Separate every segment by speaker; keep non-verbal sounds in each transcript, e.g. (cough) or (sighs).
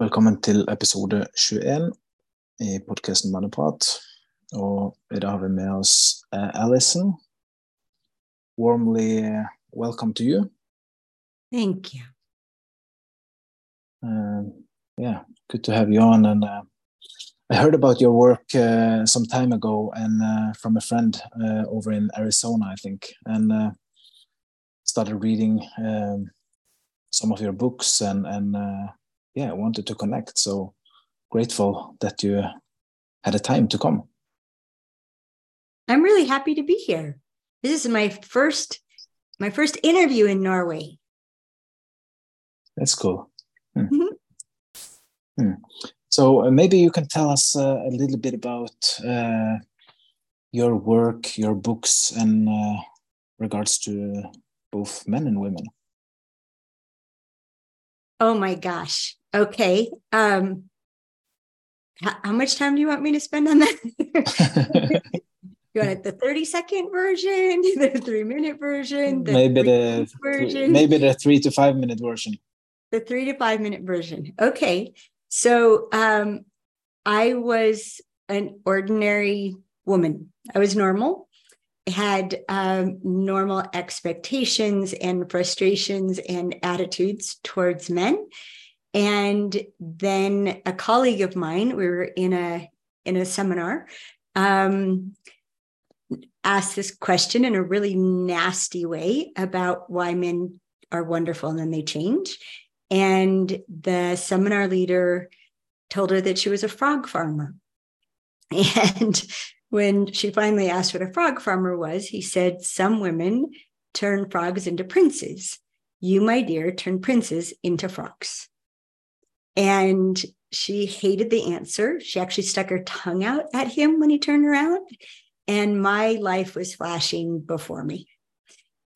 Speaker 1: Velkommen til episode 21 i podkasten Manneprat. Og i dag har vi med oss uh, Alison. Warmly welcome to you.
Speaker 2: Thank you.
Speaker 1: Uh, yeah, good to have you on. And uh, I heard about your work some time ago, and from a friend over in Arizona, I think, and started reading um, some of your books, and and yeah, I wanted to connect. So grateful that you had a time to come.
Speaker 2: I'm really happy to be here. This is my first my first interview in Norway.
Speaker 1: That's cool. Hmm.
Speaker 2: Mhm.
Speaker 1: Hmm. So uh, maybe you can tell us uh, a little bit about uh, your work, your books, and uh, regards to both men and women.
Speaker 2: Oh my gosh. Okay. Um how, how much time do you want me to spend on that? (laughs) you want the 30 second version, (laughs) the three minute version, the
Speaker 1: maybe the
Speaker 2: version?
Speaker 1: maybe the three to five minute version.
Speaker 2: the three to five minute version. Okay. So um, I was an ordinary woman. I was normal, I had um, normal expectations and frustrations and attitudes towards men. And then a colleague of mine, we were in a in a seminar, um, asked this question in a really nasty way about why men are wonderful and then they change. And the seminar leader told her that she was a frog farmer. (laughs) And when she finally asked what a frog farmer was, he said, Some women turn frogs into princes. You, my dear, turn princes into frogs. And she hated the answer. She actually stuck her tongue out at him when he turned around. And my life was flashing before me.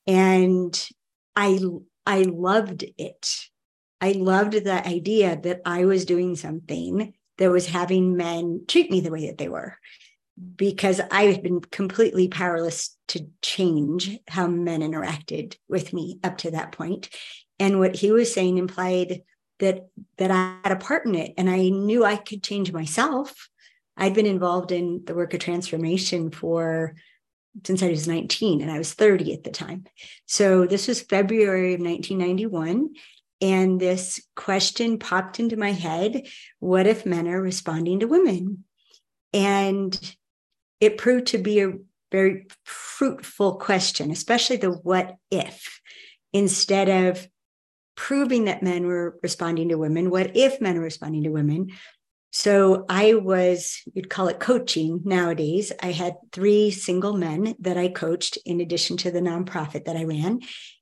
Speaker 2: And I I loved it. I loved the idea that I was doing something that was having men treat me the way that they were because I had been completely powerless to change how men interacted with me up to that point. And what he was saying implied that that I had a part in it and I knew I could change myself. I'd been involved in the work of transformation for since I was 19 and I was 30 at the time. So this was February of 1991. And this question popped into my head What if men are responding to women? And it proved to be a very fruitful question, especially the what if, instead of proving that men were responding to women, what if men were responding to women? So I was, you'd call it coaching nowadays. I had three single men that I coached in addition to the nonprofit that I ran.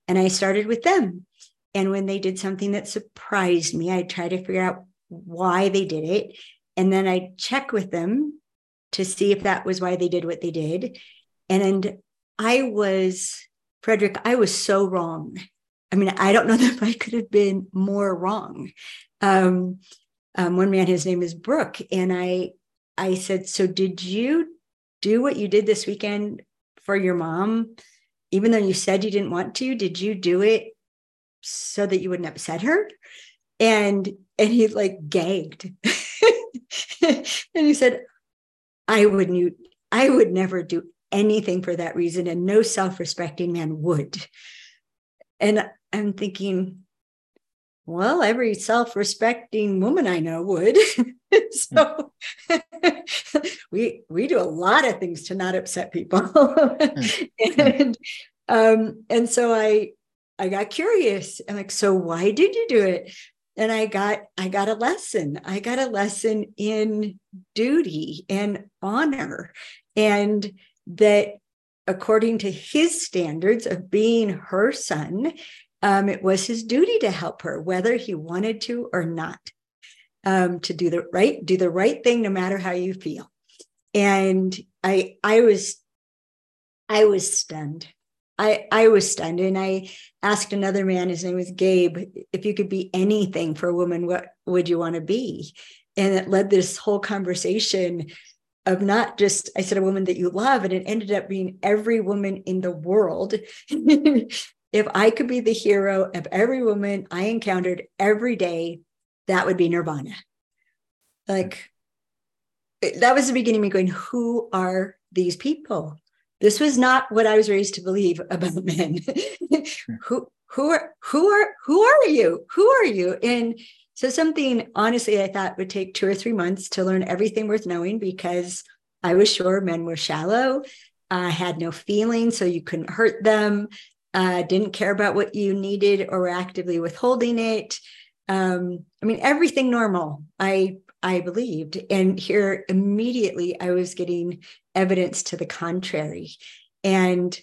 Speaker 2: And I started with them. And when they did something that surprised me, I tried to figure out why they did it. And then I check with them to see if that was why they did what they did. And I was, Frederick, I was so wrong. I mean, I don't know (laughs) that I could have been more wrong. Um, um, one man, his name is Brooke, and I, I said, "So did you do what you did this weekend for your mom, even though you said you didn't want to? Did you do it so that you wouldn't upset her?" And and he like gagged, (laughs) and he said, "I wouldn't. I would never do anything for that reason, and no self-respecting man would." And I'm thinking, well, every self respecting woman I know would. (laughs) so hmm. (laughs) we we do a lot of things to not upset people. Hmm. (laughs) Hmm. and um, and so I I got curious. I'm like, so why did you do it? And I got I got a lesson. I got a lesson in duty and honor. And that according to his standards of being her son, um, it was his duty to help her, whether he wanted to or not, um, to do the right, do the right thing, no matter how you feel. And I, I was, I was stunned. I, I was stunned, and I asked another man. His name was Gabe. If you could be anything for a woman, what would you want to be? And it led this whole conversation of not just I said a woman that you love, and it ended up being every woman in the world (laughs) if I could be the hero of every woman I encountered every day, that would be nirvana. Like that was the beginning of me going, who are these people? This was not what I was raised to believe about men. (laughs) who who are who are who are you? Who are you? And so something honestly I thought would take two or three months to learn everything worth knowing because I was sure men were shallow, uh, had no feelings, so you couldn't hurt them, uh, didn't care about what you needed or were actively withholding it. Um, I mean, everything normal. I I believed, and here immediately I was getting evidence to the contrary, and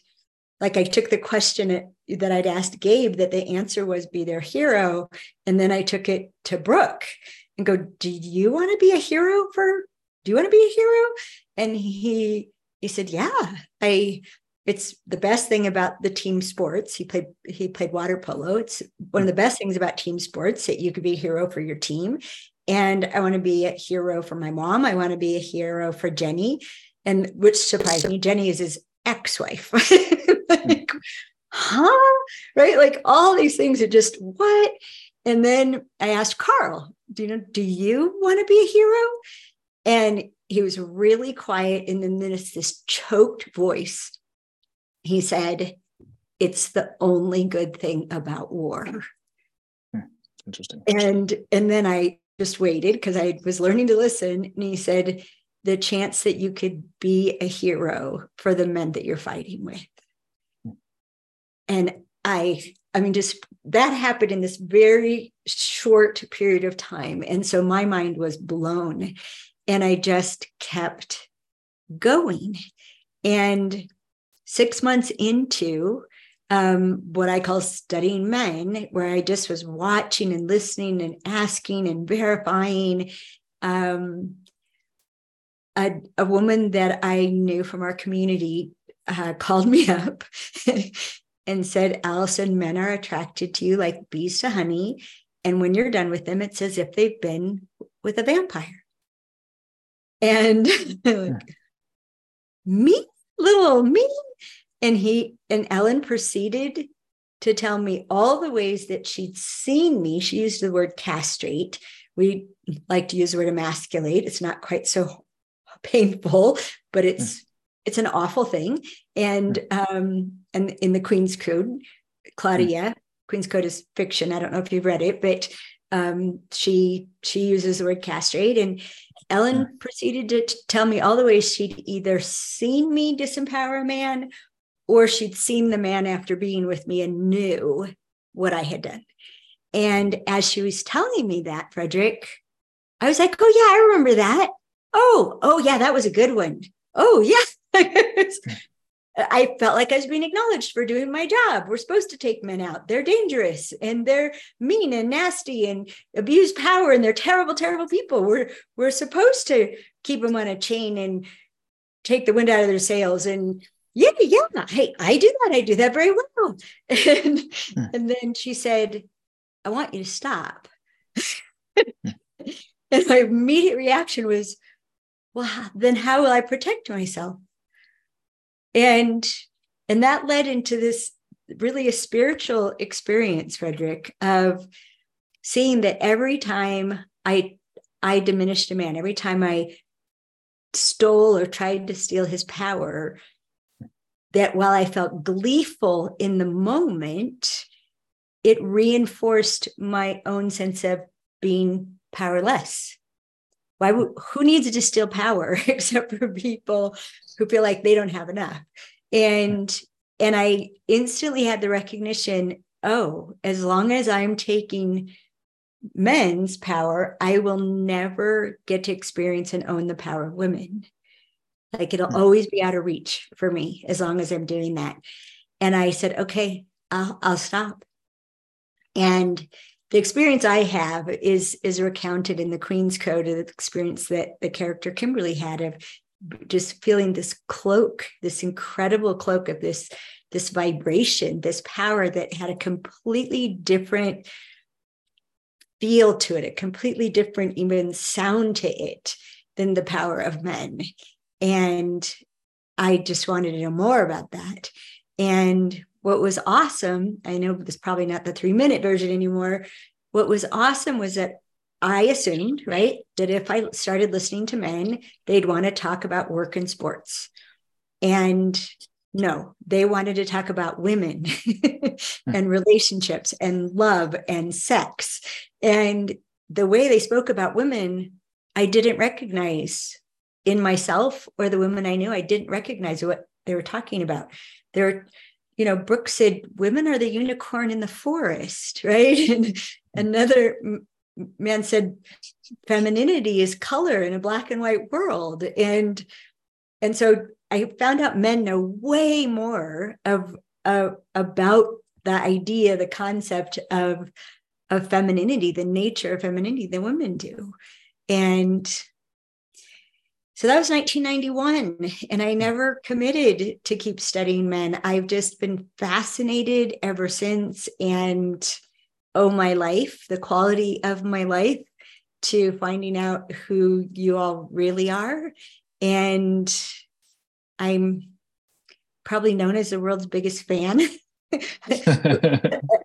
Speaker 2: like I took the question that I'd asked Gabe that the answer was be their hero, and then I took it to Brooke and go, "Do you want to be a hero for? Do you want to be a hero?" And he he said, "Yeah, I it's the best thing about the team sports. He played he played water polo. It's one of the best things about team sports that you could be a hero for your team. And I want to be a hero for my mom. I want to be a hero for Jenny. And which surprised me, Jenny is his ex-wife. (laughs) (laughs) like, huh? Right? Like all these things are just what? And then I asked Carl, do you know, do you want to be a hero? And he was really quiet. And then there's this choked voice he said, It's the only good thing about war.
Speaker 1: Hmm, interesting.
Speaker 2: And and then I just waited because I was learning to listen. And he said, the chance that you could be a hero for the men that you're fighting with. I, I mean, just that happened in this very short period of time. And so my mind was blown. And I just kept going. And six months into um, what I call studying men, where I just was watching and listening and asking and verifying. Um, a, a, woman that I knew from our community uh, called me up (laughs) and said, Alison, men are attracted to you like bees to honey. And when you're done with them, it's as if they've been with a vampire. And like, (laughs) me, little me, and he and Ellen proceeded to tell me all the ways that she'd seen me. She used the word castrate. We like to use the word emasculate. It's not quite so painful, but it's mm. It's an awful thing. And mm. um, and in the Queen's Code, Claudia, mm. Queen's Code is fiction. I don't know if you've read it, but um, she she uses the word castrate and ellen mm. proceeded to tell me all the ways she'd either seen me disempower a man or she'd seen the man after being with me and knew what I had done. And as she was telling me that, Frederick, I was like, oh, yeah, I remember that. Oh, oh, yeah, that was a good one. Oh, yeah. (laughs) I felt like I was being acknowledged for doing my job. We're supposed to take men out. They're dangerous and they're mean and nasty and abuse power and they're terrible, terrible people. We're we're supposed to keep them on a chain and take the wind out of their sails and yeah, yeah, hey, I do that. I do that very well. (laughs) And, hmm. and then she said, I want you to stop. Hmm. (laughs) and my immediate reaction was, well, then how will I protect myself? And and that led into this really a spiritual experience, Frederick, of seeing that every time I I diminished a man, every time I stole or tried to steal his power, that while I felt gleeful in the moment, it reinforced my own sense of being powerless. Why would, who needs to steal power (laughs) except for people who feel like they don't have enough? And and I instantly had the recognition, oh, as long as I'm taking men's power, I will never get to experience and own the power of women. Like it'll mm-hmm. always be out of reach for me as long as I'm doing that. And I said, okay, I'll, I'll stop. And the experience I have is is recounted in the Queen's Code, the experience that the character Kimberly had of just feeling this cloak, this incredible cloak of this this vibration, this power that had a completely different feel to it, a completely different even sound to it than the power of men. And I just wanted to know more about that. And what was awesome, I know it's probably not the three minute version anymore. What was awesome was that I assumed, right, that if I started listening to men, they'd want to talk about work and sports. And no, they wanted to talk about women (laughs) hmm. and relationships and love and sex. And the way they spoke about women, I didn't recognize in myself or the women I knew. I didn't recognize what they were talking about. They're, you know, Brooke said, women are the unicorn in the forest, (laughs) right? And another man said, femininity is color in a black and white world. And and so I found out men know way more of uh, about the idea, the concept of of femininity, the nature of femininity than women do. And so that was 1991. And I never committed to keep studying men. I've just been fascinated ever since. And owe my life, the quality of my life, to finding out who you all really are. And I'm probably known as the world's biggest fan (laughs)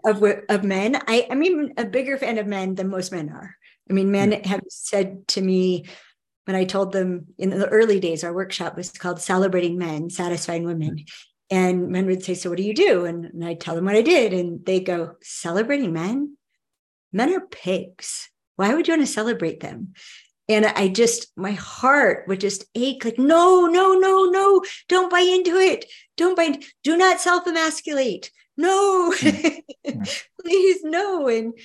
Speaker 2: of, of men. I, I'm even a bigger fan of men than most men are. I mean, men hmm. have said to me when I told them in the early days, our workshop was called Celebrating Men, Satisfying Women. And men would say, So what do you do? And, and I'd tell them what I did. And they go, Celebrating men? Men are pigs. Why would you want to celebrate them? And I just, my heart would just ache like, no, no, no, no, don't buy into it. Don't buy, do not self emasculate. No, hmm. (laughs) please, no. And,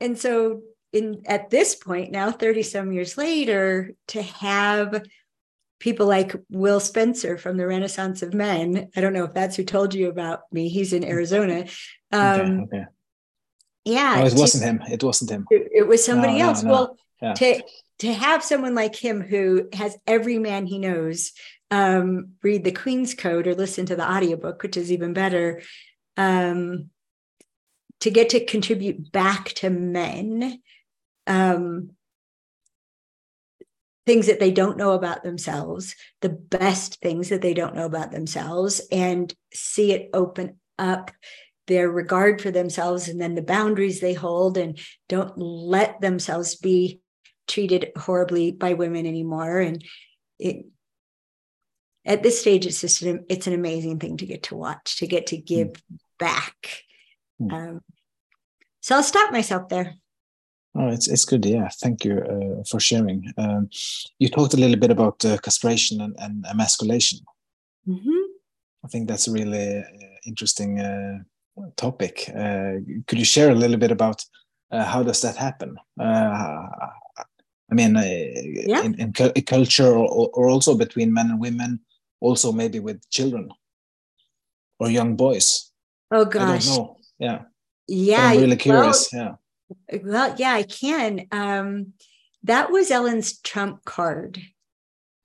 Speaker 2: and so in at this point now 30 some years later to have people like will spencer from the renaissance of men i don't know if that's who told you about me he's in arizona um okay, okay. yeah
Speaker 1: no, it wasn't him it wasn't him
Speaker 2: it, it was somebody no, else no, well yeah. to to have someone like him who has every man he knows um, read the queen's code or listen to the audiobook which is even better um, to get to contribute back to men um, things that they don't know about themselves, the best things that they don't know about themselves, and see it open up their regard for themselves and then the boundaries they hold and don't let themselves be treated horribly by women anymore and it at this stage it's just an, it's an amazing thing to get to watch to get to give mm. back mm. Um, so i'll stop myself there
Speaker 1: Oh, it's it's good. Yeah, thank you uh, for sharing. Um, you talked a little bit about uh, castration and, and emasculation. Mm-hmm. I think that's a really uh, interesting uh, topic. Uh, could you share a little bit about uh, how does that happen? I mean, yeah. in, in, culture, or, or also between men and women, also maybe with children or young boys.
Speaker 2: Oh gosh.
Speaker 1: I don't know. Yeah.
Speaker 2: Yeah.
Speaker 1: But I'm really curious. Well, yeah
Speaker 2: well, yeah, I can. Um, that was Ellen's trump card.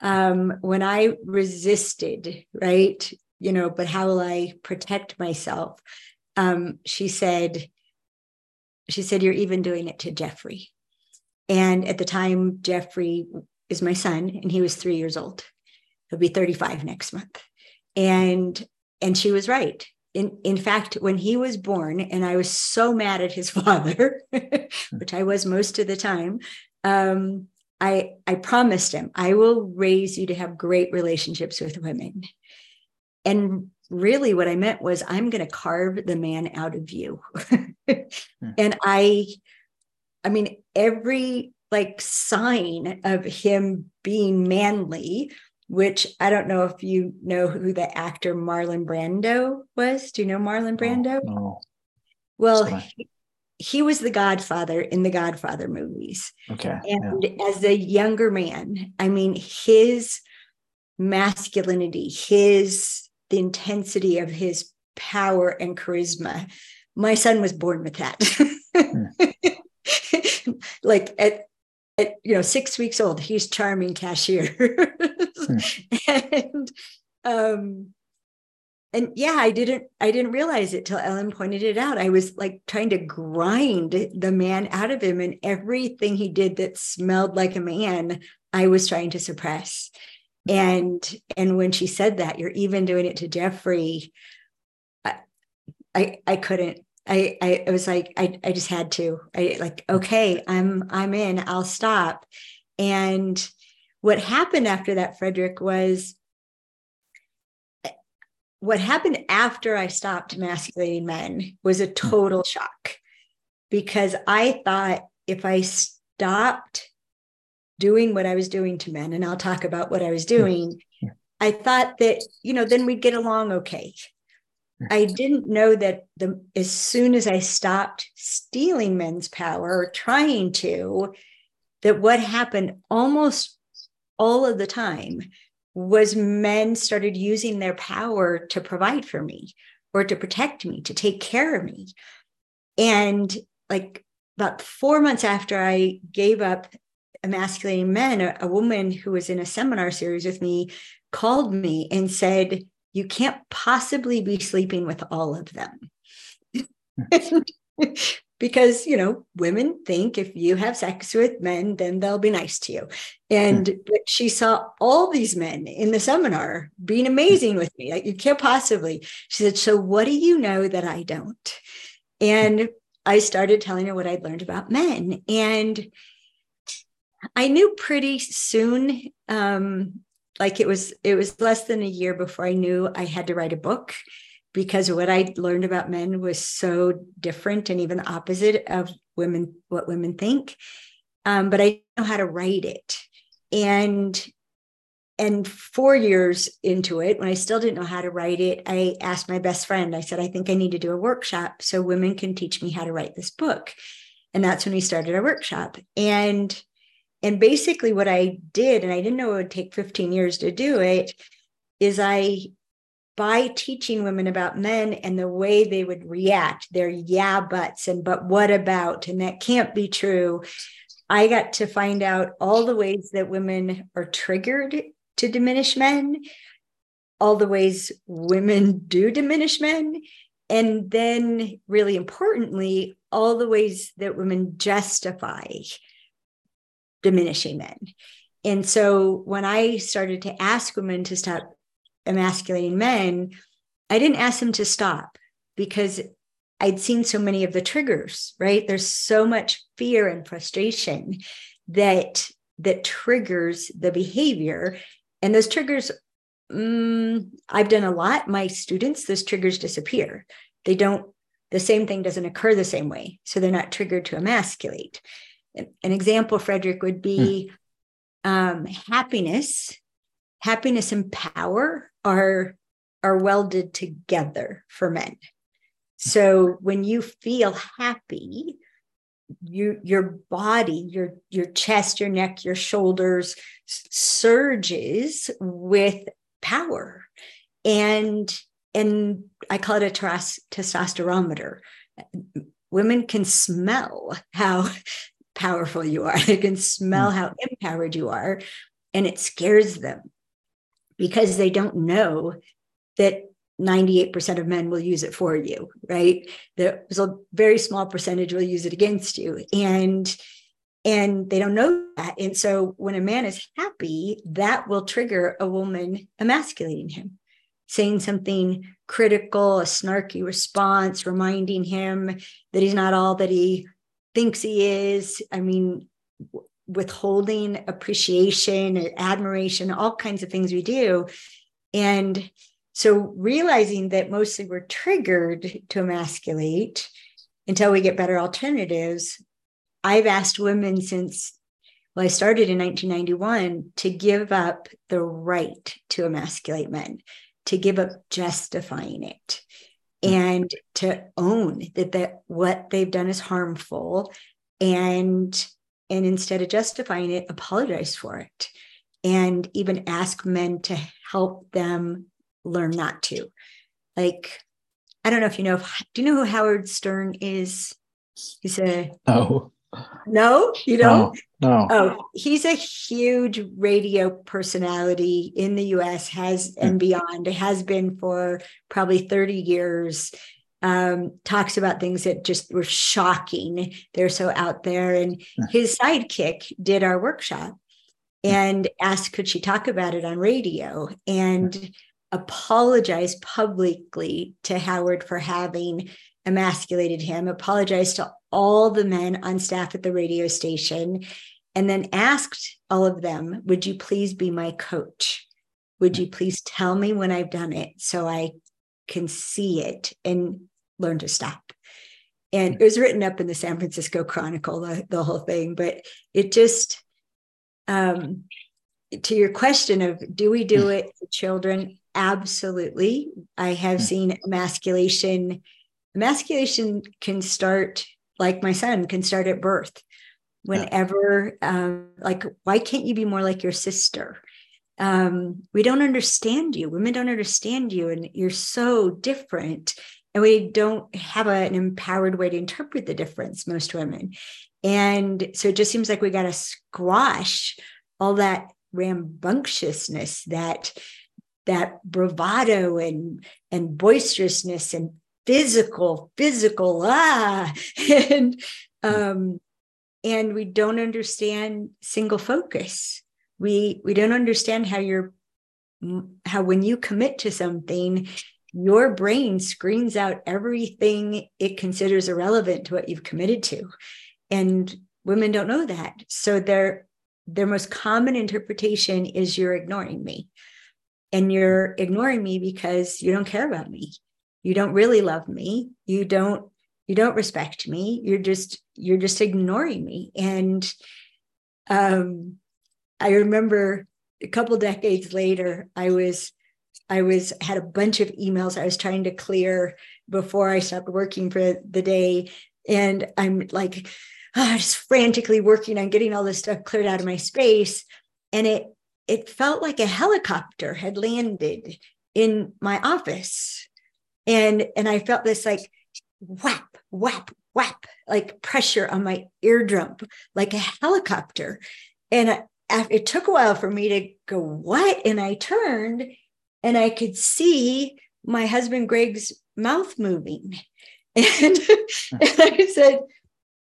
Speaker 2: Um, when I resisted, right? You know, but how will I protect myself? Um, she said, she said, You're even doing it to Jeffrey. And at the time, Jeffrey is my son, and he was three years old. He'll be 35 next month. And and she was right in, in fact, when he was born, and I was so mad at his (laughs) father, which I was most of the time, um, I, I promised him, I will raise you to have great relationships with women. And really, what I meant was, I'm going to carve the man out of you. Hmm. And I, I mean, every like sign of him being manly which I don't know if you know who the actor Marlon Brando was. Do you know Marlon Brando?
Speaker 1: No. no.
Speaker 2: Well, he, he, was the Godfather in the Godfather movies.
Speaker 1: Okay.
Speaker 2: And yeah. as a younger man, I mean, his masculinity, his the intensity of his power and charisma. My son was born with that. (laughs) Like at at you know six weeks old he's charming cashier. (laughs) (laughs) and um and yeah i didn't i didn't realize it till ellen pointed it out i was like trying to grind the man out of him and everything he did that smelled like a man i was trying to suppress and and when she said that you're even doing it to jeffrey i i, I couldn't I, I, I was like, I, I just had to. I like, okay, I'm I'm in. I'll stop. And what happened after that, Frederick, was what happened after I stopped emasculating men was a total shock because I thought if I stopped doing what I was doing to men, and I'll talk about what I was doing, I thought that, you know, then we'd get along okay. I didn't know that the as soon as I stopped stealing men's power or trying to, that what happened almost all of the time was men started using their power to provide for me or to protect me, to take care of me. And like about four months after I gave up emasculating men, a, a woman who was in a seminar series with me called me and said, You can't possibly be sleeping with all of them. Hmm. (laughs) because, you know, women think if you have sex with men, then they'll be nice to you. And mm. she saw all these men in the seminar being amazing with me. Like, you can't possibly. She said, So what do you know that I don't? And I started telling her what I'd learned about men. And I knew pretty soon, um, like it was, it was less than a year before I knew I had to write a book because what I learned about men was so different and even the opposite of women, what women think. Um, but I know how to write it. And and four years into it, when I still didn't know how to write it, I asked my best friend, I said, I think I need to do a workshop so women can teach me how to write this book. And that's when we started our workshop. And and basically what I did, and I didn't know it would take 15 years to do it, is I by teaching women about men and the way they would react, their yeah buts and but what about, and that can't be true. I got to find out all the ways that women are triggered to diminish men, all the ways women do diminish men, and then, really importantly, all the ways that women justify diminishing men. And so when I started to ask women to stop emasculating men, I didn't ask them to stop because I'd seen so many of the triggers, right? There's so much fear and frustration that that triggers the behavior and those triggers, mm, I've done a lot. My students, those triggers disappear. They don't, the same thing doesn't occur the same way. So they're not triggered to emasculate. An, example, Frederick, would be hmm. um, happiness. Happiness and power are, are welded together for men. So when you feel happy, you, your body, your your chest, your neck, your shoulders surges with power, and and I call it a testosterometer. Women can smell how powerful you are. (laughs) They can smell hmm. how empowered you are, and it scares them because they don't know that 98% of men will use it for you, right? There's a very small percentage will use it against you. And and they don't know that. And so when a man is happy, that will trigger a woman emasculating him, saying something critical, a snarky response, reminding him that he's not all that he thinks he is. I mean, withholding appreciation, and admiration, all kinds of things we do. And so realizing that mostly we're triggered to emasculate until we get better alternatives, I've asked women since well, I started in 1991 to give up the right to emasculate men, to give up justifying it, mm-hmm. and to own that that what they've done is harmful, and and instead of justifying it, apologize for it, and even ask men to help them learn not to. Like, I don't know if you know, if, do you know who Howard Stern is? He's a
Speaker 1: no,
Speaker 2: no, you don't.
Speaker 1: No, no.
Speaker 2: Oh, he's a huge radio personality in the U.S. has hmm. and beyond. It has been for probably thirty years. Um, talks about things that just were shocking. They're so out there. And his sidekick did our workshop hmm. and asked could she talk about it on radio and hmm. apologize publicly to Howard for having emasculated him, apologized to all the men on staff at the radio station, and then asked all of them, Would you please be my coach? Would hmm. you please tell me when I've done it so I can see it and learn to stop? And it was written up in the San Francisco Chronicle, the, the whole thing, but it just, um, to your question of do we do it for children? Absolutely. I have seen emasculation. Emasculation can start, like my son, can start at birth. Whenever, um, like, why can't you be more like your sister? Um, we don't understand you. Women don't understand you, and you're so different. And we don't have a, an empowered way to interpret the difference, most women. And so it just seems like we got to squash all that rambunctiousness, that that bravado and and boisterousness and physical, physical, ah, (laughs) and um, and we don't understand single focus. We we don't understand how you're how when you commit to something, your brain screens out everything it considers irrelevant to what you've committed to. And women don't know that. So they're their most common interpretation is you're ignoring me. And you're ignoring me because you don't care about me. You don't really love me. You don't you don't respect me. You're just you're just ignoring me. And um I remember a couple decades later I was I was had a bunch of emails I was trying to clear before I stopped working for the day and I'm like (sighs) oh, just frantically working on getting all this stuff cleared out of my space. And it it felt like a helicopter had landed in my office. And and I felt this like whap, whap, whap, like pressure on my eardrum, like a helicopter. And I, it took a while for me to go, what? And I turned and I could see my husband Greg's mouth moving. (laughs) And, and I said,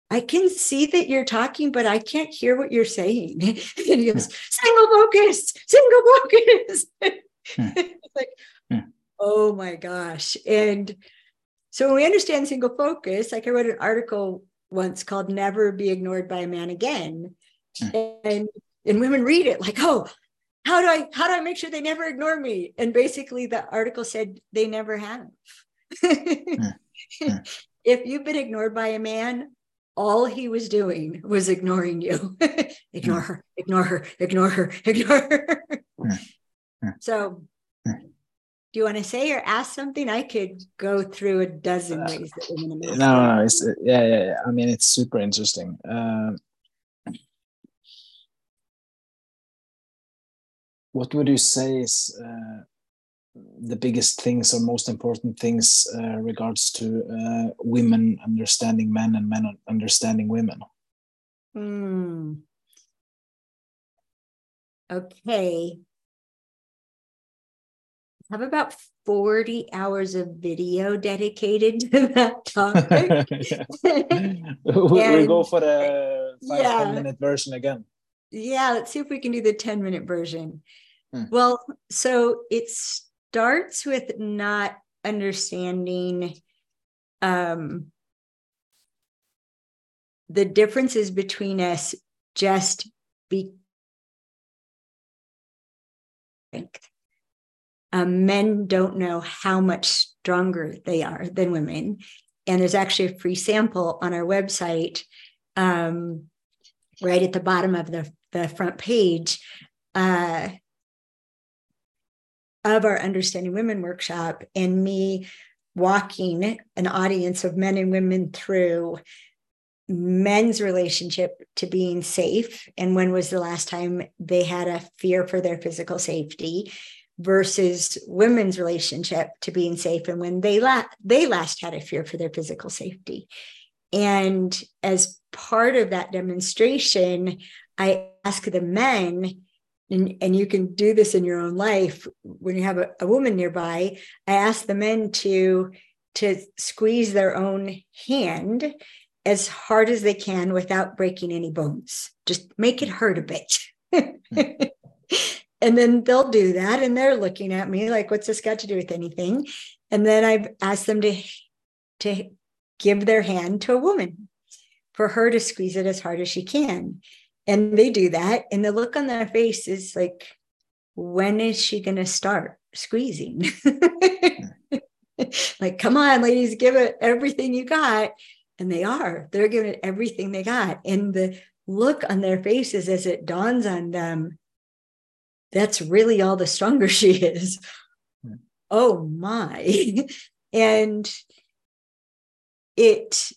Speaker 2: I can see that you're talking, but I can't hear what you're saying. (laughs) and he goes, single focus, single focus. (laughs) Hmm. like, hmm. oh my gosh. And so when we understand single focus, like I wrote an article once called Never Be Ignored by a Man Again. Hmm. And and women read it like, oh, how do I how do I make sure they never ignore me? And basically the article said they never have. (laughs) if you've been ignored by a man, all he was doing was ignoring you. (laughs) ignore mm. her, ignore her, ignore her, ignore her. Mm. (laughs) So, do you want to say or ask something? I could go through a dozen uh, ways that women
Speaker 1: No, no, no. It's, yeah, yeah, yeah. I mean, it's super interesting. Uh, what would you say is uh, the biggest things or most important things uh, regards to uh, women understanding men and men understanding women?
Speaker 2: Mm. okay. I have about 40 hours of video dedicated to that topic? (laughs)
Speaker 1: We'll go for the five yeah. 10 minute version again.
Speaker 2: Yeah let's see if we can do the 10 minute version hmm. well so it starts with not understanding um, the differences between us just be um, men don't know how much stronger they are than women and there's actually a free sample on our website um, right at the bottom of the, the front page uh, of our Understanding Women workshop and me walking an audience of men and women through men's relationship to being safe and when was the last time they had a fear for their physical safety versus women's relationship to being safe and when they la- they last had a fear for their physical safety. And as part of that demonstration i ask the men and, and you can do this in your own life. When you have a, a woman nearby i ask the men to to squeeze their own hand as hard as they can without breaking any bones. Just make it hurt a bit. (laughs) And then they'll do that and they're looking at me like what's this got to do with anything? And then i've asked them to to give their hand to a woman for her to squeeze it as hard as she can. And they do that. And the look on their face is like, when is she going to start squeezing? (laughs) like, come on, ladies, give it everything you got. And they are, they're giving it everything they got. And the look on their faces as it dawns on them, that's really all the stronger (laughs) she is. Hmm. Oh my. (laughs) and it,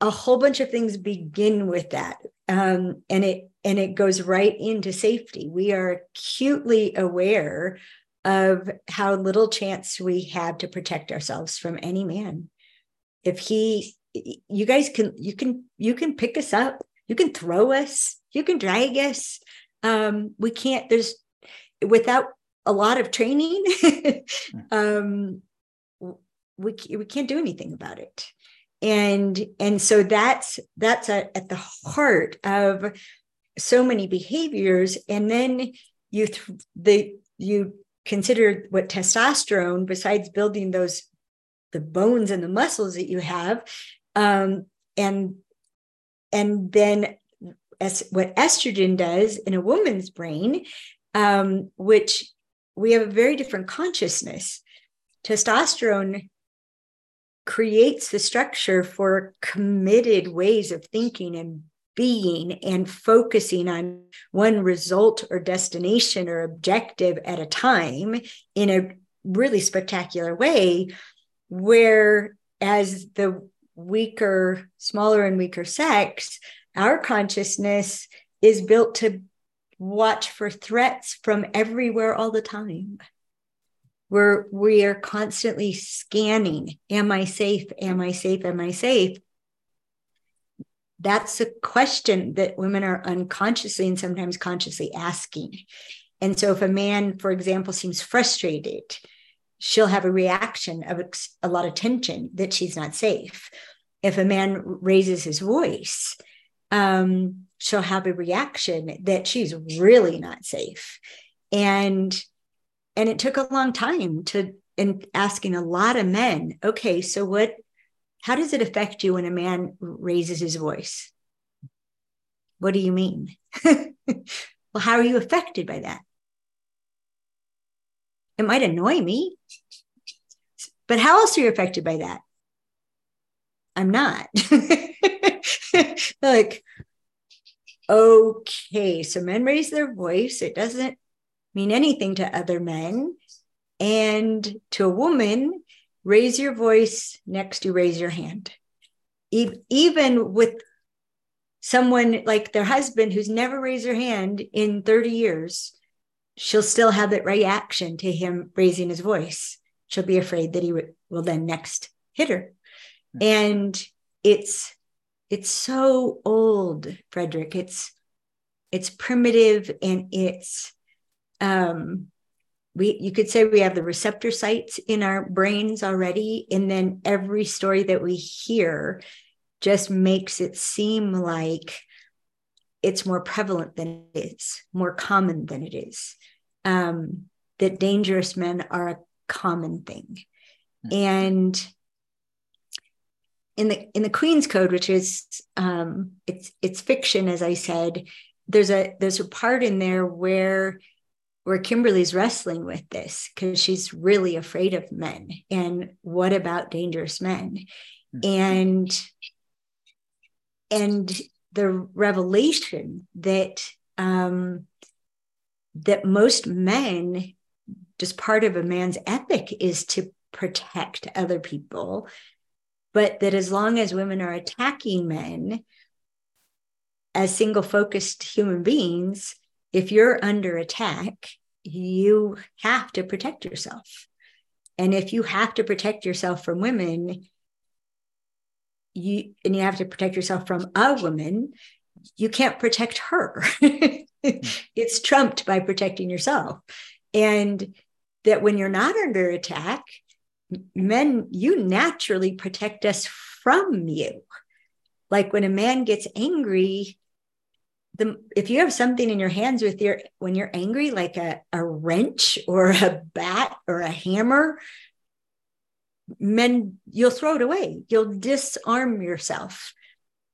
Speaker 2: a whole bunch of things begin with that. Um, and it and it goes right into safety. We are acutely aware of how little chance we have to protect ourselves from any man. If he you guys can you can you can pick us up, you can throw us, you can drag us. Um, we can't, there's without a lot of training, (laughs) um, we, we can't do anything about it and and so that's that's a, at the heart of so many behaviors. And then you th- the you consider what testosterone besides building those the bones and the muscles that you have um, and and then as what estrogen does in a woman's brain um, which we have a very different consciousness. Testosterone creates the structure for committed ways of thinking and being and focusing on one result or destination or objective at a time in a really spectacular way where as the weaker smaller and weaker sex our consciousness is built to watch for threats from everywhere all the time we're we are constantly scanning am i safe? Am i safe? Am i safe? That's a question that women are unconsciously and sometimes consciously asking. And so if a man for example seems frustrated she'll have a reaction of a lot of tension that she's not safe. If a man raises his voice um, she'll have a reaction that she's really not safe. And and it took a long time to and asking a lot of men okay so what how does it affect you when a man raises his voice? What do you mean? (laughs) Well how are you affected by that? It might annoy me but how else are you affected by that? I'm not. (laughs) Like okay so men raise their voice it doesn't mean anything to other men. And to a woman, raise your voice next to raise your hand. Even with someone like their husband who's never raised their hand in 30 years, she'll still have that reaction to him raising his voice. She'll be afraid that he will then next hit her. Hmm. And it's it's so old, Frederick. It's it's primitive and it's um, we you could say we have the receptor sites in our brains already and then every story that we hear just makes it seem like it's more prevalent than it is more common than it is um, that dangerous men are a common thing mm-hmm. and in the in the queen's code which is um, it's it's fiction as i said there's a there's a part in there where where Kimberly's wrestling with this because she's really afraid of men. And what about dangerous men? Mm-hmm. And and the revelation that um, that most men, just part of a man's ethic, is to protect other people, but that as long as women are attacking men as single focused human beings, if you're under attack, you have to protect yourself. And if you have to protect yourself from women, you and you have to protect yourself from a woman, you can't protect her. (laughs) it's trumped by protecting yourself. And that when you're not under attack, men, you naturally protect us from you. Like when a man gets angry, the if you have something in your hands with your when you're angry like a, a wrench or a bat or a hammer men you'll throw it away. You'll disarm yourself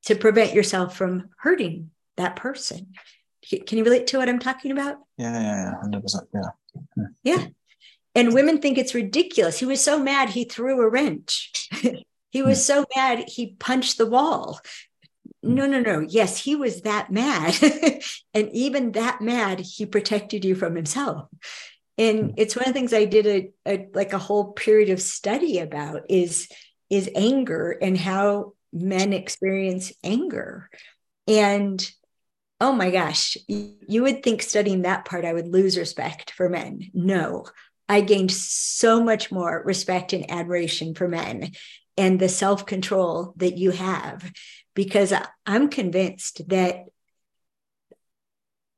Speaker 2: to prevent yourself from hurting that person. Can you relate to what i'm talking about?
Speaker 1: Yeah yeah yeah 100% yeah.
Speaker 2: Hmm. yeah. And women think it's ridiculous. He was so mad he threw a wrench. (laughs) He was hmm. so mad he punched the wall no no no. Yes he was that mad. (laughs) And even that mad he protected you from himself. And hmm. it's one of the things i did a, a, like a whole period of study about is is anger and how men experience anger. And oh my gosh you would think studying that part i would lose respect for men. No i gained so much more respect and admiration for men and the self-control that you have because i'm convinced that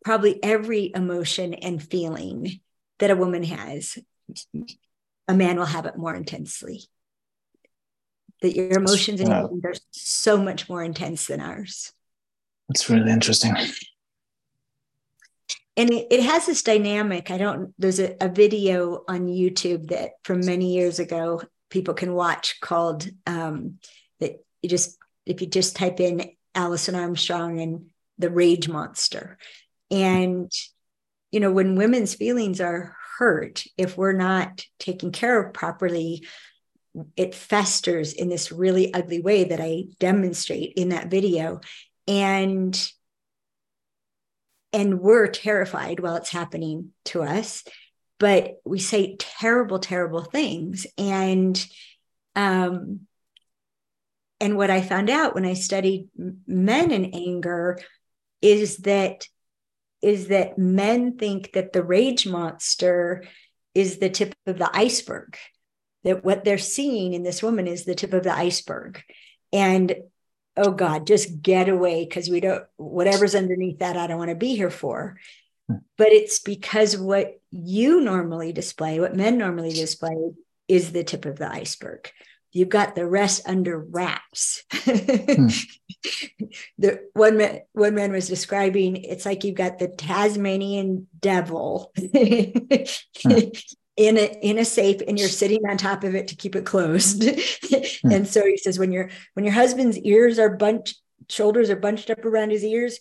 Speaker 2: probably every emotion and feeling that a woman has, a man will have it more intensely. That your emotions and are so much more intense than ours.
Speaker 1: That's really interesting.
Speaker 2: And it, it has this dynamic. I don't, there's a, a video on YouTube that from many years ago people can watch called um, that you just, if you just type in Alison Armstrong and the rage monster. And you know, when women's feelings are hurt, if we're not taken care of properly, it festers in this really ugly way that I demonstrate in that video. And and we're terrified while it's happening to us but we say terrible terrible things and um and what i found out when i studied men in anger is that is that men think that the rage monster is the tip of the iceberg, that what they're seeing in this woman is the tip of the iceberg. And oh God, just get away because we don't, whatever's underneath that, I don't want to be here for. Hmm. But it's because what you normally display, what men normally display, is the tip of the iceberg you've got the rest under wraps. hmm. (laughs) The one man, one man was describing it's like you've got the Tasmanian devil hmm. in a in a safe, and you're sitting on top of it to keep it closed. hmm. And so he says, when your when your husband's ears are bunched, shoulders are bunched up around his ears,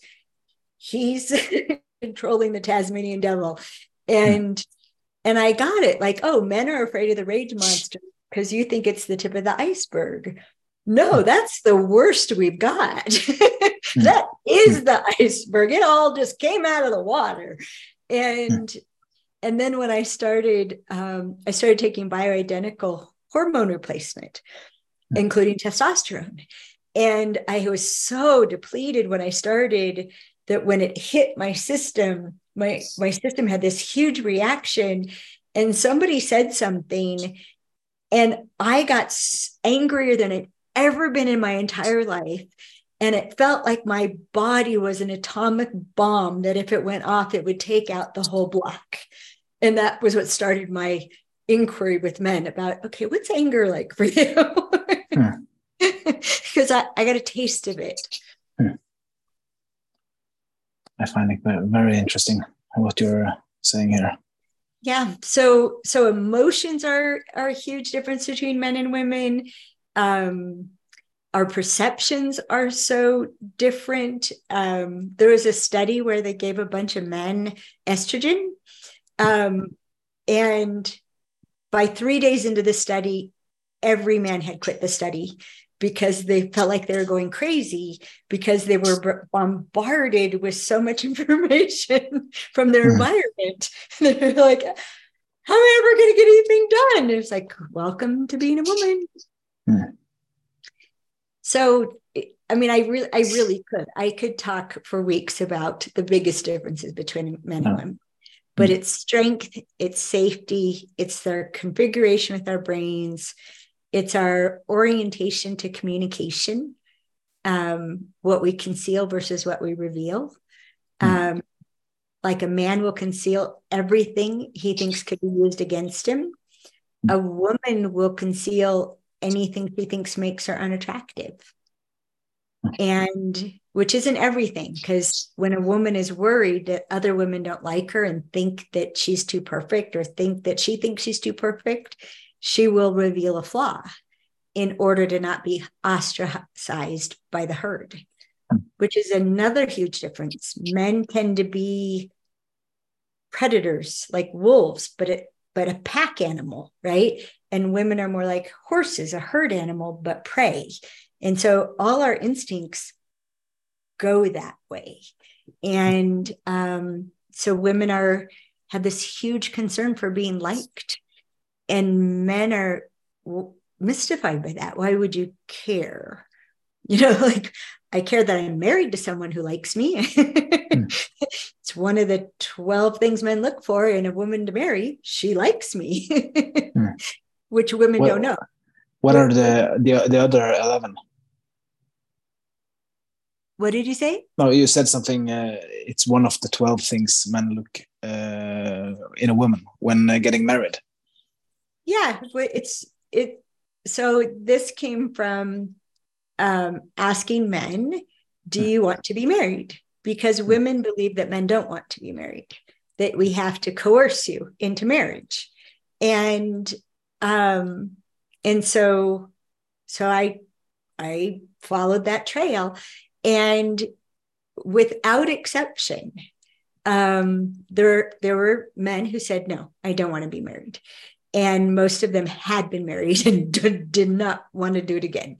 Speaker 2: he's (laughs) controlling the Tasmanian devil. Hmm. And and I got it. Like, oh, men are afraid of the rage monster because you think it's the tip of the iceberg. No, hmm. that's the worst we've got. (laughs) Hmm. that is hmm. the iceberg. It all just came out of the water. And and then when I started, um, I started taking bioidentical hormone replacement, including testosterone. And I was so depleted when I started that when it hit my system, my my system had this huge reaction. And somebody said something and I got angrier than I'd ever been in my entire life. And it felt like my body was an atomic bomb that if it went off, it would take out the whole block. And that was what started my inquiry with men about okay, what's anger like for you? Because hmm. (laughs) I, I got a taste of it. Hmm.
Speaker 1: I find it very interesting what you're saying here
Speaker 2: yeah so so emotions are are a huge difference between men and women. Um our perceptions are so different. Um there was a study where they gave a bunch of men estrogen. Um and by three days into the study every man had quit the study because they felt like they were going crazy because they were bombarded with so much (laughs) information from their mm. environment. (laughs) They're like, how am I ever going to get anything done? And it's like, welcome to being a woman. Mm. So, I mean, I really, I really could. I could talk for weeks about the biggest differences between men and women. But it's strength, it's safety, it's their configuration with our brains, it's our orientation to communication, um, what we conceal versus what we reveal. Mm. Um, like a man will conceal everything he thinks could be used against him. Mm. A woman will conceal anything she thinks makes her unattractive. Hmm. And which isn't everything, because when a woman is worried that other women don't like her and think that she's too perfect or think that she thinks she's too perfect, she will reveal a flaw in order to not be ostracized by the herd, which is another huge difference. Men tend to be predators like wolves, but it but a pack animal, right? And women are more like horses, a herd animal, but prey. And so all our instincts go that way. And um, so women are have this huge concern for being liked, and men are mystified by that. Why would you care? (laughs) You know, (laughs) like I care that I'm married to someone who likes me. mm. (laughs) It's one of the 12 things men look for in a woman to marry. She likes me, mm. which women what, don't know.
Speaker 1: What are the, the, the other 11?
Speaker 2: What did you say?
Speaker 1: No, you said something. Uh, it's one of the 12 things men look uh, in a woman when uh, getting married.
Speaker 2: Yeah, it's it so this came from um, asking men, do you want to be married? Because hmm. women believe that men don't want to be married, that we have to coerce you into marriage. And um, and so so I I followed that trail and without exception um, there there were men who said no i don't want to be married and most of them had been married (laughs) and did not want to do it again.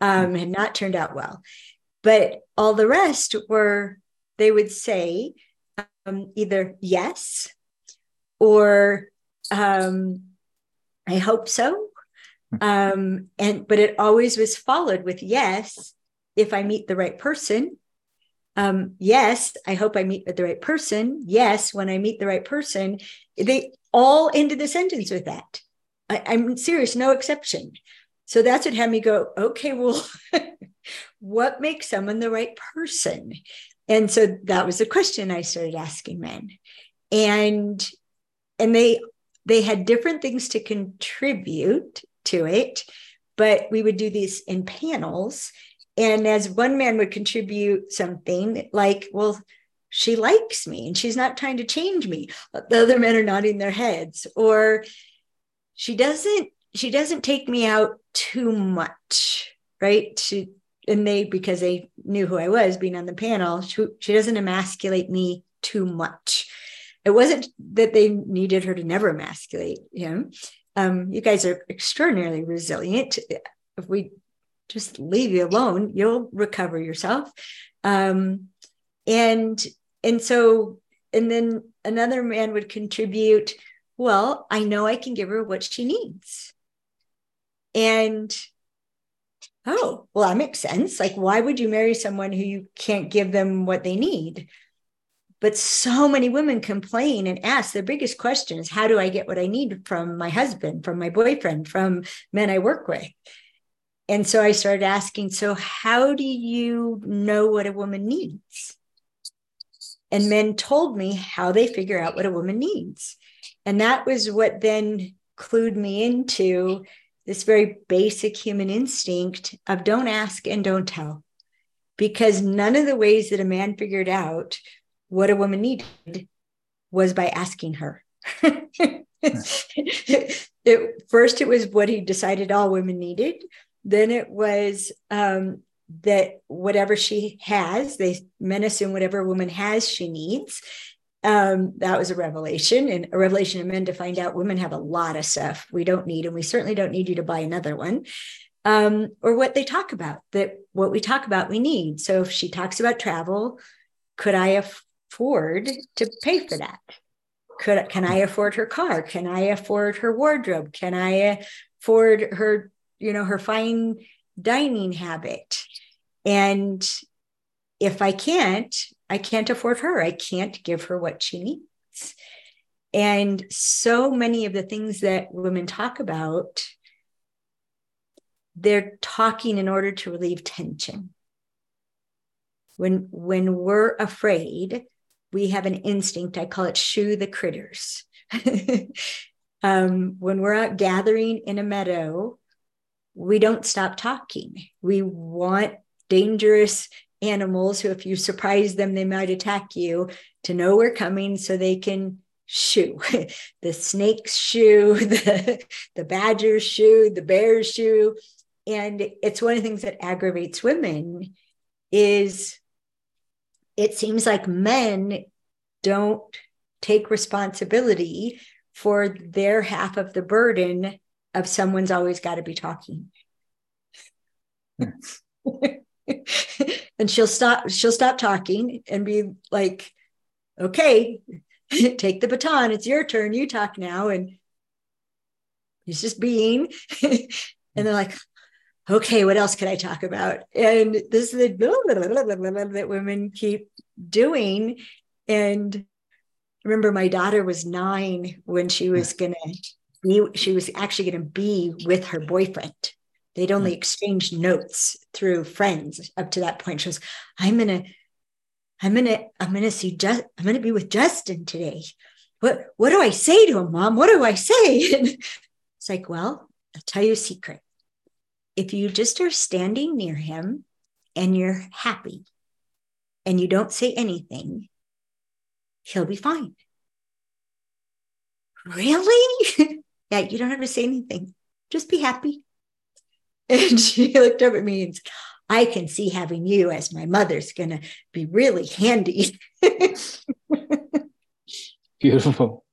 Speaker 2: Um, had not turned out well. But all the rest were they would say um, either yes or um, i hope so. Um, and but it always was followed with yes if i meet the right person um, yes i hope i meet the right person yes when i meet the right person they all ended the sentence with that. I, I'm serious, no exception. So that's what had me go, okay, well, (laughs) what makes someone the right person? And so that was the question I started asking men. And and they they had different things to contribute to it, but we would do these in panels. And as one man would contribute something like, well, she likes me and she's not trying to change me. The other men are nodding their heads. Or she doesn't she doesn't take me out too much right? She and they because they knew who i was being on the panel she, she doesn't emasculate me too much. It wasn't that they needed her to never emasculate him. Um, you guys are extraordinarily resilient. If we just leave you alone. You'll recover yourself. Um, and and so and then another man would contribute well i know i can give her what she needs. And oh well that makes sense. Like why would you marry someone who you can't give them what they need? But so many women complain and ask the biggest question is how do i get what i need from my husband from my boyfriend from men i work with and so i started asking so how do you know what a woman needs and men told me how they figure out what a woman needs. And that was what then clued me into this very basic human instinct of don't ask and don't tell. Because none of the ways that a man figured out what a woman needed was by asking her. (laughs) Hmm. it, first, it was what he decided all women needed. Then it was um, that whatever she has, they men assume whatever a woman has, she needs. Um, that was a revelation and a revelation of men to find out women have a lot of stuff we don't need, and we certainly don't need you to buy another one. Um, or what they talk about that what we talk about we need. So if she talks about travel, could I afford to pay for that? Could can I afford her car? Can I afford her wardrobe? Can I afford her, you know, her fine dining habit? And if I can't, I can't afford her. I can't give her what she needs. And so many of the things that women talk about, they're talking in order to relieve tension. When, when we're afraid, we have an instinct, I call it shoo the critters. (laughs) um, when we're out gathering in a meadow, we don't stop talking. We want dangerous animals who, if you surprise them, they might attack you, to know we're coming so they can shoo (laughs) the snake's shoo (laughs) the, the badger's shoo the bear's shoo and it's one of the things that aggravates women is it seems like men don't take responsibility for their half of the burden of someone's always got to be talking. (laughs) And she'll stop she'll stop talking and be like okay (laughs) take the baton it's your turn you talk now. And he's just being. (laughs) And they're like okay what else can i talk about? And this is the that women keep doing. And remember my daughter was nine when she was gonna she was actually gonna be with her boyfriend They'd only hmm. exchanged notes through friends up to that point. She goes, I'm gonna, I'm gonna, I'm gonna see just I'm gonna be with Justin today. What what do I say to him, mom? What do I say? (laughs) And it's like, well, I'll tell you a secret. If you just are standing near him and you're happy and you don't say anything, he'll be fine. Really? (laughs) yeah, you don't have to say anything. Just be happy. (laughs) And she looked up at me and said, I can see having you as my mother's going to be really handy. (laughs)
Speaker 1: Beautiful.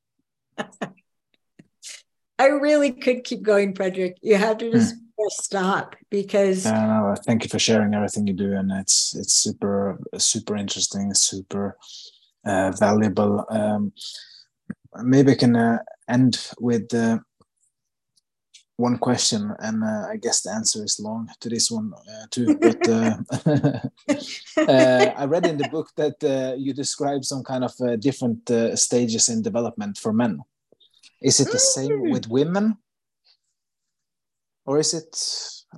Speaker 2: I really could keep going, Frederick. You have to just hmm. stop because.
Speaker 1: Uh, no, thank you for sharing everything you do, and it's it's super super interesting, super uh, valuable. Um, maybe I can uh, end with uh, one question, and uh, I guess the answer is long to this one uh, too. But uh, (laughs) uh I read in the book that uh, you describe some kind of uh, different stages in development for men. Is it the same mm. with women, or is it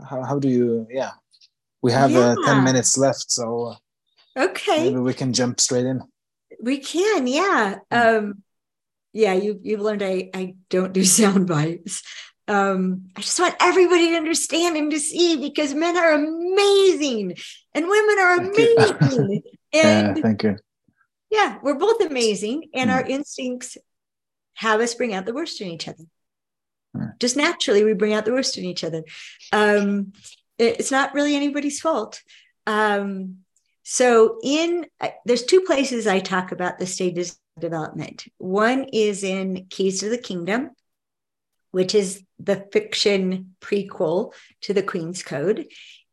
Speaker 1: how, how do you? Yeah, we have yeah. ten minutes left, so
Speaker 2: okay,
Speaker 1: maybe we can jump straight in.
Speaker 2: We can, yeah. Mm. Um, yeah, you you've learned I I don't do (laughs) sound bites um, I just want everybody to understand and to see because men are amazing and women are amazing. (laughs)
Speaker 1: and yeah, thank you.
Speaker 2: Yeah, we're both amazing, and our instincts have us bring out the worst in each other. Mm. Just naturally, we bring out the worst in each other. Um, it's not really anybody's fault. Um, so, in uh, there's two places I talk about the stages of development. One is in Keys to the Kingdom, which is the fiction prequel to the Queen's Code.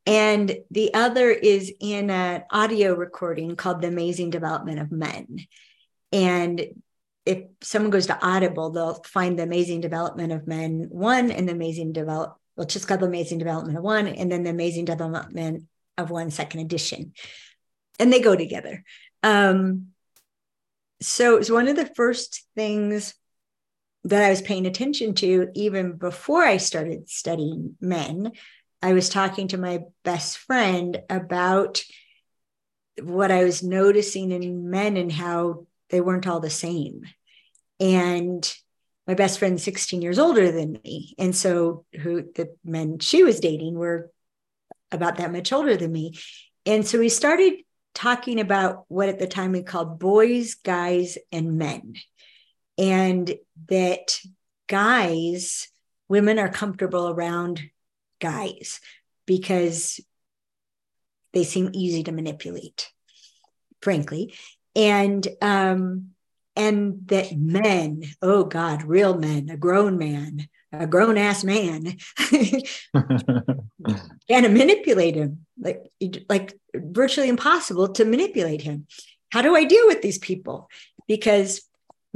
Speaker 2: And the other is in an audio recording called The Amazing Development of Men. And if someone goes to Audible, they'll find The Amazing Development of Men one and The Amazing Develop, well, just called The Amazing Development of One, and then The Amazing Development of One Second Edition. And they go together. Um, so it was one of the first things that I was paying attention to even before I started studying men. I was talking to my best friend about what I was noticing in men and how they weren't all the same. And my best friend's 16 years older than me. And so who the men she was dating were about that much older than me. And so we started talking about what at the time we called boys, guys, and men and that guys, women are comfortable around guys because they seem easy to manipulate, frankly. And um, and that men, oh God, real men, a grown man, a grown ass man, (laughs) can manipulate him, like like virtually impossible to manipulate him. How do I deal with these people? Because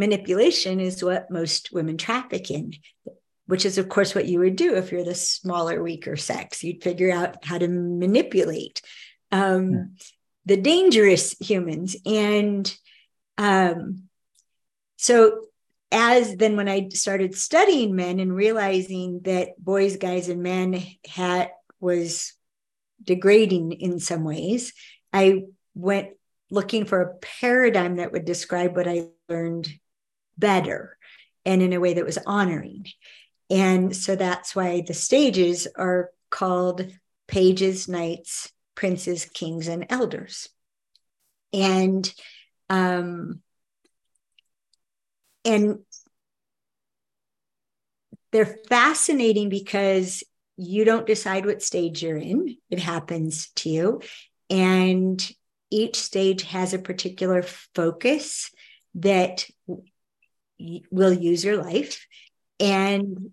Speaker 2: manipulation is what most women traffic in which is of course what you would do if you're the smaller weaker sex you'd figure out how to manipulate um, yeah. the dangerous humans and um, so as then when i started studying men and realizing that boys guys and men had was degrading in some ways i went looking for a paradigm that would describe what i learned better and in a way that was honoring. And so that's why the stages are called pages, knights, princes, kings, and elders. And um, and they're fascinating because you don't decide what stage you're in, it happens to you. And each stage has a particular focus that will use your life. And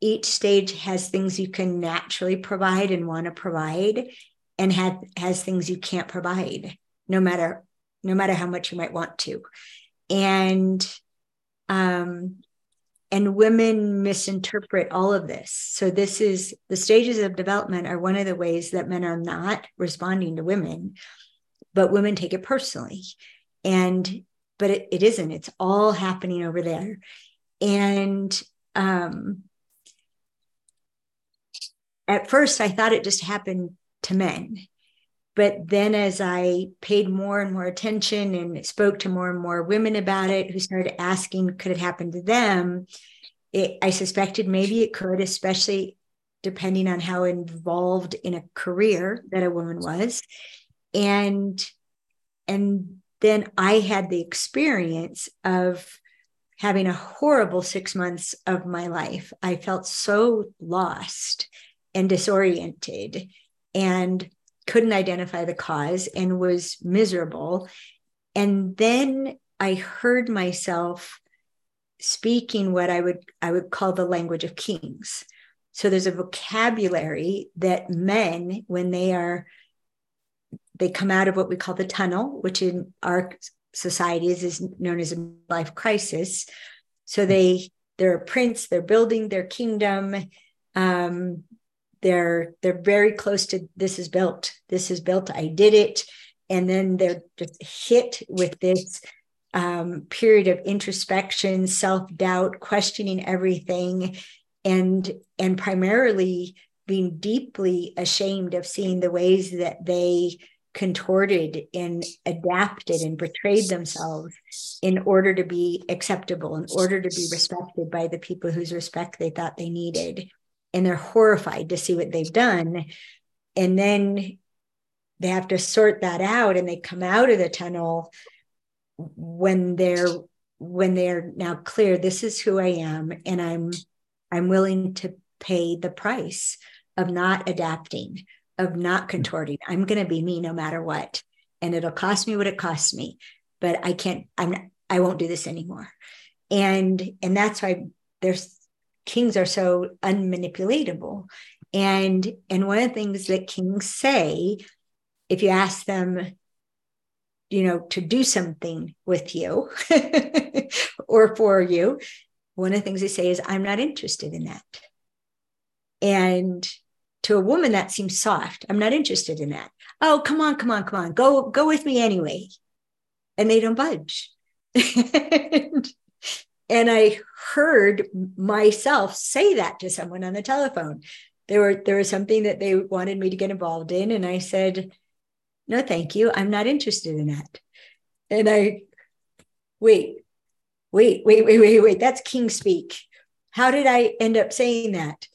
Speaker 2: each stage has things you can naturally provide and want to provide and have, has things you can't provide no matter no matter how much you might want to. And um and women misinterpret all of this. So this is the stages of development are one of the ways that men are not responding to women but women take it personally. And but it, it isn't. It's all happening over there. And um at first i thought it just happened to men but then as i paid more and more attention and spoke to more and more women about it who started asking could it happen to them? It, i suspected maybe it could especially depending on how involved in a career that a woman was. And and then i had the experience of having a horrible six months of my life i felt so lost and disoriented and couldn't identify the cause and was miserable. And then I heard myself speaking what I would I would call the language of kings. So there's a vocabulary that men, when they are they come out of what we call the tunnel, which in our societies is known as a life crisis. So they they're a prince, they're building their kingdom. Um, they're they're very close to this is built this is built i did it and then they're just hit with this um, period of introspection self-doubt questioning everything and and primarily being deeply ashamed of seeing the ways that they contorted and adapted and betrayed themselves in order to be acceptable in order to be respected by the people whose respect they thought they needed and they're horrified to see what they've done. And then they have to sort that out and they come out of the tunnel when they're when they're now clear this is who i am and i'm i'm willing to pay the price of not adapting of not mm. contorting i'm going to be me no matter what and it'll cost me what it costs me but i can't i'm i won't do this anymore and and that's why there's kings are so unmanipulatable. And and one of the things that kings say, if you ask them, you know, to do something with you (laughs) or for you, one of the things they say is, I'm not interested in that. And to a woman, that seems soft. I'm not interested in that. Oh, come on, come on, come on. Go, go with me anyway. And they don't budge. and, (laughs) and I heard myself say that to someone on the telephone. There were there was something that they wanted me to get involved in, and I said, "No, thank you. I'm not interested in that." And I, wait, wait, wait, wait, wait, wait. That's king speak. How did I end up saying that?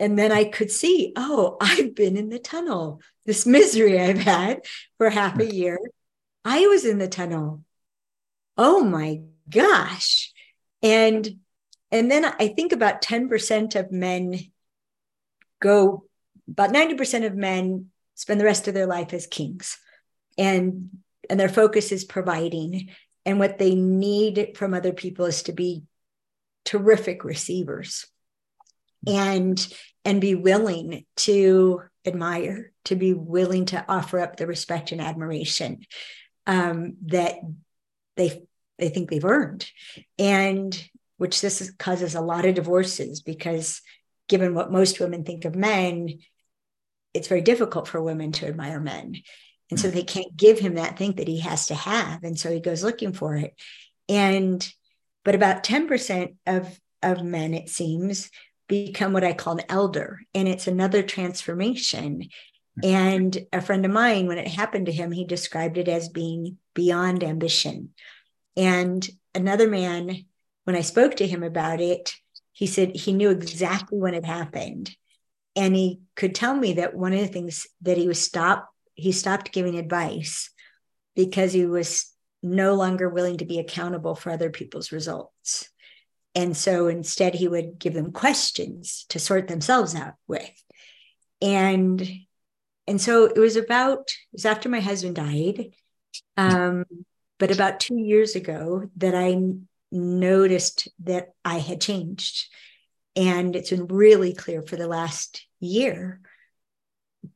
Speaker 2: And then I could see, oh, (laughs) I've been in the tunnel. This misery I've had for half a year. I was in the tunnel. Oh my gosh and and then i think about 10% of men go about 90% of men spend the rest of their life as kings and and their focus is providing and what they need from other people is to be terrific receivers and and be willing to admire to be willing to offer up the respect and admiration um, that they they think they've earned. And which this is, causes a lot of divorces because given what most women think of men it's very difficult for women to admire men. And so they can't give him that thing that he has to have. And so he goes looking for it. And but about 10% of of men it seems become what i call an elder and it's another transformation mm-hmm. and a friend of mine when it happened to him he described it as being beyond ambition and another man, when I spoke to him about it, he said he knew exactly when it happened. And he could tell me that one of the things that he was stopped, he stopped giving advice because he was no longer willing to be accountable for other people's results. And so instead, he would give them questions to sort themselves out with. And and so it was about it was after my husband died, um, but about two years ago that I noticed that I had changed, and it's been really clear for the last year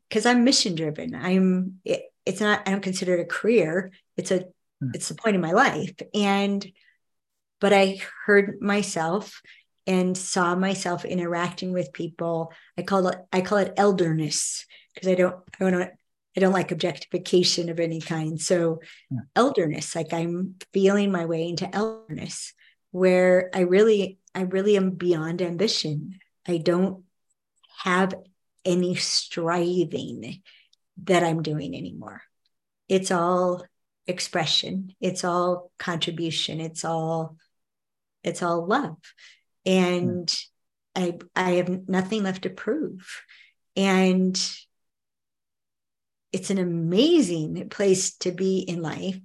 Speaker 2: because I'm mission driven. I'm it, it's not I don't consider it a career. It's a hmm. it's the point of my life, and but I heard myself and saw myself interacting with people. I call it I call it elderness because I don't I don't I don't like objectification of any kind. So yeah. elderness, like I'm feeling my way into elderness, where I really I really am beyond ambition. I don't have any striving that I'm doing anymore. It's all expression. It's all contribution. It's all it's all love. And mm. i i have nothing left to prove. And it's an amazing place to be in life.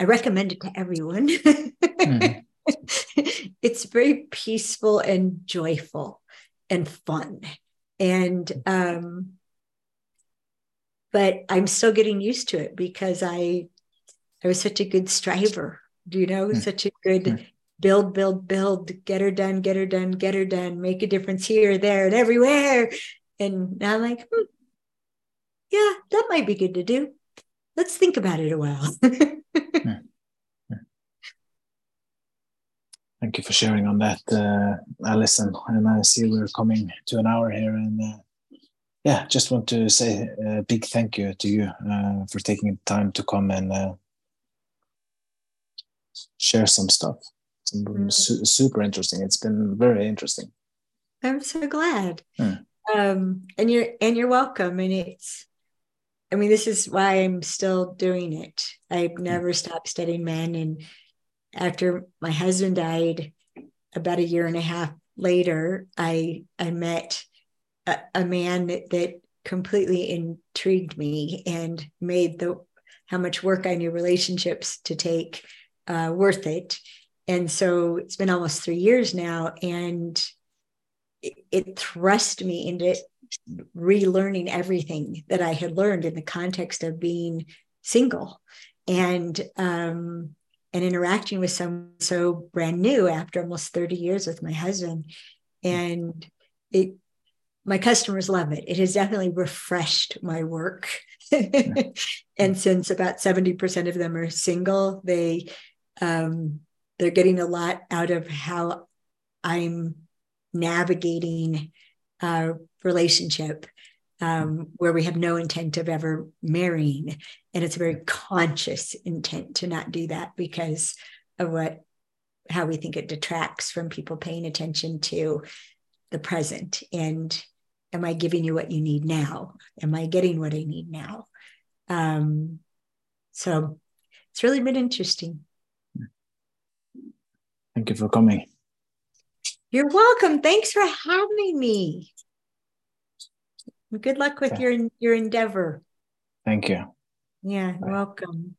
Speaker 2: I recommend it to everyone. Mm. (laughs) it's very peaceful and joyful and fun. And um but i'm still getting used to it because i i was such a good striver you know? Mm. such a good mm build, build, build, get her done, get her done, get her done, make a difference here, there, and everywhere. And I'm like, hmm, yeah, that might be good to do. Let's think about it a while. (laughs)
Speaker 1: Thank you for sharing on that, uh, Alison. And I see we're coming to an hour here, and uh, yeah, just want to say a big thank you to you uh, for taking the time to come and uh, share some stuff. It's mm. su- super interesting. It's been very interesting.
Speaker 2: I'm so glad. Mm. Um, and you're and you're welcome. And it's, I mean, this is why I'm still doing it. I've hmm. never stopped studying men. And after my husband died, about a year and a half later, I I met a, a man that, that completely intrigued me and made the how much work I knew relationships to take uh, worth it. And so it's been almost three years now, and it, it thrust me into relearning everything that I had learned in the context of being single and um, and interacting with someone so brand new after almost 30 years with my husband. And it my customers love it. It has definitely refreshed my work. (laughs) and since about 70% of them are single, they um, they're getting a lot out of how I'm navigating a relationship um, where we have no intent of ever marrying. And it's a very conscious intent to not do that because of what how we think it detracts from people paying attention to the present. And am i giving you what you need now? Am i getting what i need now? Um, so it's really been interesting
Speaker 1: Thank you for coming.
Speaker 2: You're welcome. Thanks for having me. Good luck with your your endeavor.
Speaker 1: Thank you.
Speaker 2: Yeah, Bye. welcome.